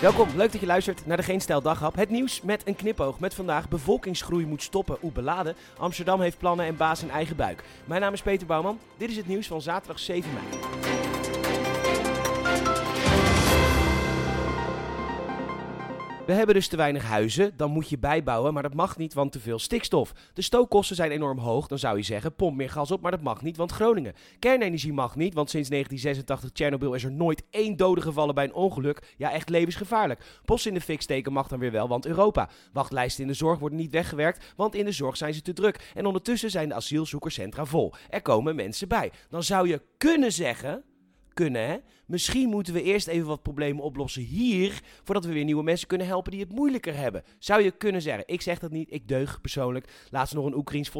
Welkom, leuk dat je luistert naar de Geen Stijl. Het nieuws met een knipoog. Met vandaag bevolkingsgroei moet stoppen. Oeh, beladen. Amsterdam heeft plannen en baas in eigen buik. Mijn naam is Peter Bouwman. Dit is het nieuws van zaterdag 7 mei. We hebben dus te weinig huizen, dan moet je bijbouwen, maar dat mag niet, want te veel stikstof. De stookkosten zijn enorm hoog, dan zou je zeggen, pomp meer gas op, maar dat mag niet, want Groningen. Kernenergie mag niet, want sinds 1986 Tsjernobyl is er nooit één dode gevallen bij een ongeluk. Ja, echt levensgevaarlijk. Post in de fik steken mag dan weer wel, want Europa. Wachtlijsten in de zorg worden niet weggewerkt, want in de zorg zijn ze te druk. En ondertussen zijn de asielzoekerscentra vol. Er komen mensen bij. Dan zou je kunnen zeggen kunnen. Hè? Misschien moeten we eerst even wat problemen oplossen hier, voordat we weer nieuwe mensen kunnen helpen die het moeilijker hebben. Zou je kunnen zeggen. Ik zeg dat niet, ik deug persoonlijk. Laatst nog een Oekraïns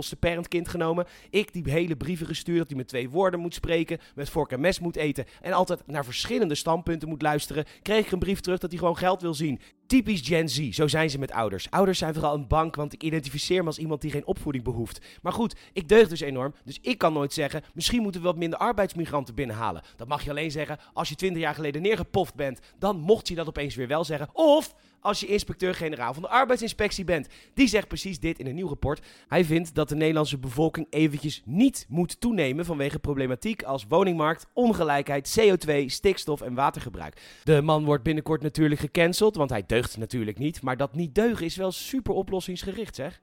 kind genomen. Ik die hele brieven gestuurd dat hij met twee woorden moet spreken, met vork en mes moet eten en altijd naar verschillende standpunten moet luisteren. Kreeg ik een brief terug dat hij gewoon geld wil zien. Typisch Gen Z, zo zijn ze met ouders. Ouders zijn vooral een bank, want ik identificeer me als iemand die geen opvoeding behoeft. Maar goed, ik deug dus enorm, dus ik kan nooit zeggen, misschien moeten we wat minder arbeidsmigranten binnenhalen. Dat mag je alleen zeggen als je 20 jaar geleden neergepoft bent. Dan mocht je dat opeens weer wel zeggen. Of als je inspecteur-generaal van de arbeidsinspectie bent. Die zegt precies dit in een nieuw rapport. Hij vindt dat de Nederlandse bevolking eventjes niet moet toenemen vanwege problematiek als woningmarkt, ongelijkheid, CO2, stikstof en watergebruik. De man wordt binnenkort natuurlijk gecanceld, want hij deugt natuurlijk niet. Maar dat niet deugen is wel super oplossingsgericht, zeg.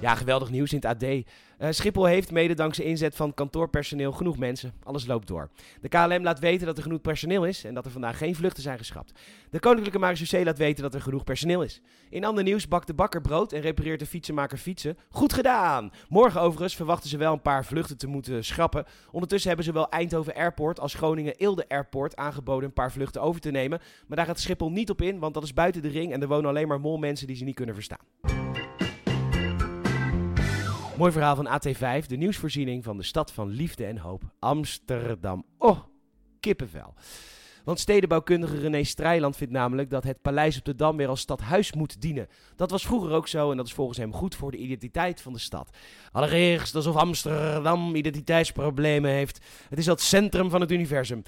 Ja, geweldig nieuws in het AD. Uh, Schiphol heeft mede dankzij inzet van kantoorpersoneel genoeg mensen. Alles loopt door. De KLM laat weten dat er genoeg personeel is en dat er vandaag geen vluchten zijn geschrapt. De Koninklijke Marechaussee laat weten dat er genoeg personeel is. In ander nieuws bakt de bakker brood en repareert de fietsenmaker fietsen. Goed gedaan! Morgen overigens verwachten ze wel een paar vluchten te moeten schrappen. Ondertussen hebben zowel Eindhoven Airport als Groningen Eelde Airport aangeboden een paar vluchten over te nemen. Maar daar gaat Schiphol niet op in, want dat is buiten de ring en er wonen alleen maar molmensen die ze niet kunnen verstaan. Mooi verhaal van AT5, de nieuwsvoorziening van de stad van liefde en hoop, Amsterdam. Oh, kippenvel. Want stedenbouwkundige René Strijland vindt namelijk dat het paleis op de Dam weer als stadhuis moet dienen. Dat was vroeger ook zo en dat is volgens hem goed voor de identiteit van de stad. Allereerst alsof Amsterdam identiteitsproblemen heeft. Het is het centrum van het universum.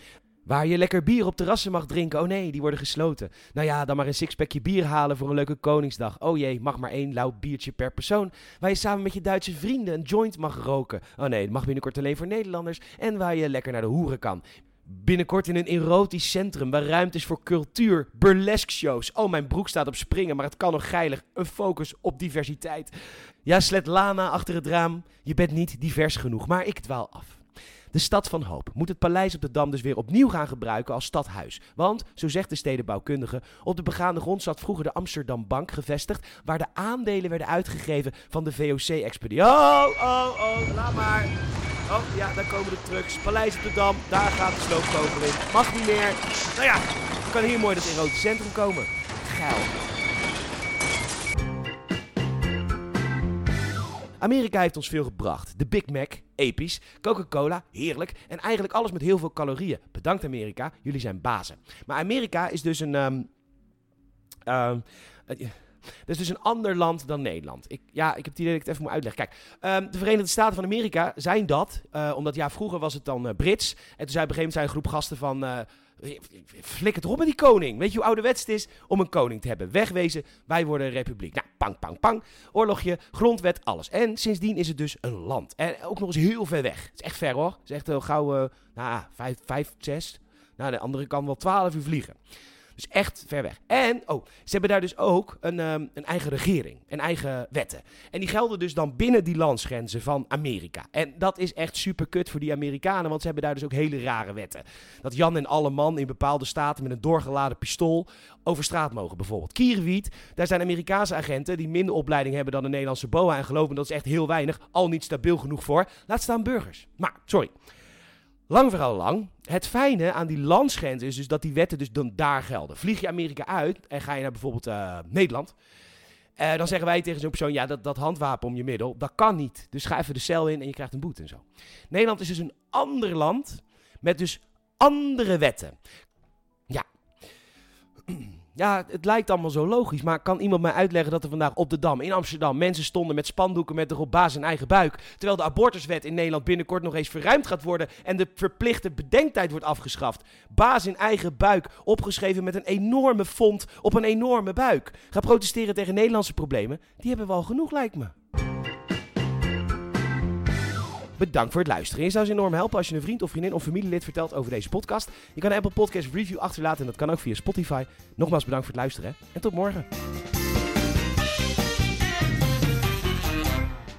Waar je lekker bier op terrassen mag drinken. Oh nee, die worden gesloten. Nou ja, dan maar een sixpackje bier halen voor een leuke Koningsdag. Oh jee, mag maar één lauw biertje per persoon. Waar je samen met je Duitse vrienden een joint mag roken. Oh nee, dat mag binnenkort alleen voor Nederlanders. En waar je lekker naar de hoeren kan. Binnenkort in een erotisch centrum waar ruimte is voor cultuur, burlesque shows. Oh, mijn broek staat op springen, maar het kan nog geilig. Een focus op diversiteit. Ja, slet Lana achter het raam. Je bent niet divers genoeg, maar ik dwaal af. De stad van hoop moet het paleis op de Dam dus weer opnieuw gaan gebruiken als stadhuis. Want, zo zegt de stedenbouwkundige, op de begaande grond zat vroeger de Amsterdam Bank gevestigd, waar de aandelen werden uitgegeven van de VOC-expeditie. Oh, oh, oh, laat maar. Oh, ja, daar komen de trucks. Paleis op de Dam, daar gaat de sloopkogel in. Mag niet meer. Nou ja, kan hier mooi dat erotisch centrum komen. Geil. Amerika heeft ons veel gebracht. De Big Mac, episch. Coca-Cola, heerlijk. En eigenlijk alles met heel veel calorieën. Bedankt Amerika, jullie zijn bazen. Maar Amerika is dus een... Um, um, dat is dus een ander land dan Nederland. Ik, ja, ik heb het idee dat ik het even moet uitleggen. Kijk, um, de Verenigde Staten van Amerika zijn dat. Uh, omdat ja, vroeger was het dan uh, Brits. En toen zei op een gegeven moment een groep gasten van... Uh, Flik het op met die koning. Weet je hoe ouderwets het is om een koning te hebben? Wegwezen, wij worden een republiek. Nou, pang, pang, pang. Oorlogje, grondwet, alles. En sindsdien is het dus een land. En ook nog eens heel ver weg. Het is echt ver hoor. Het is echt heel gauw, uh, nou, vijf, vijf, zes. Nou, de andere kan wel twaalf uur vliegen. Dus echt ver weg. En, oh, ze hebben daar dus ook een, um, een eigen regering. Een eigen wetten. En die gelden dus dan binnen die landsgrenzen van Amerika. En dat is echt super kut voor die Amerikanen, want ze hebben daar dus ook hele rare wetten. Dat Jan en alle man in bepaalde staten met een doorgeladen pistool over straat mogen bijvoorbeeld. Kierwiet, daar zijn Amerikaanse agenten die minder opleiding hebben dan de Nederlandse BOA. En geloven dat is echt heel weinig, al niet stabiel genoeg voor. Laat staan burgers. Maar, sorry. Lang verhaal lang. Het fijne aan die landsgrens is dus dat die wetten dus dan daar gelden. Vlieg je Amerika uit en ga je naar bijvoorbeeld uh, Nederland. Uh, dan zeggen wij tegen zo'n persoon, ja, dat, dat handwapen om je middel, dat kan niet. Dus ga even de cel in en je krijgt een boete en zo. Nederland is dus een ander land met dus andere wetten. Ja. Ja, het lijkt allemaal zo logisch, maar kan iemand mij uitleggen dat er vandaag op de Dam in Amsterdam mensen stonden met spandoeken met erop baas in eigen buik, terwijl de abortuswet in Nederland binnenkort nog eens verruimd gaat worden en de verplichte bedenktijd wordt afgeschaft. Baas in eigen buik, opgeschreven met een enorme font op een enorme buik. Ga protesteren tegen Nederlandse problemen, die hebben we al genoeg lijkt me. Bedankt voor het luisteren. Je zou ze enorm helpen als je een vriend of vriendin of familielid vertelt over deze podcast. Je kan een Apple Podcast review achterlaten en dat kan ook via Spotify. Nogmaals bedankt voor het luisteren en tot morgen.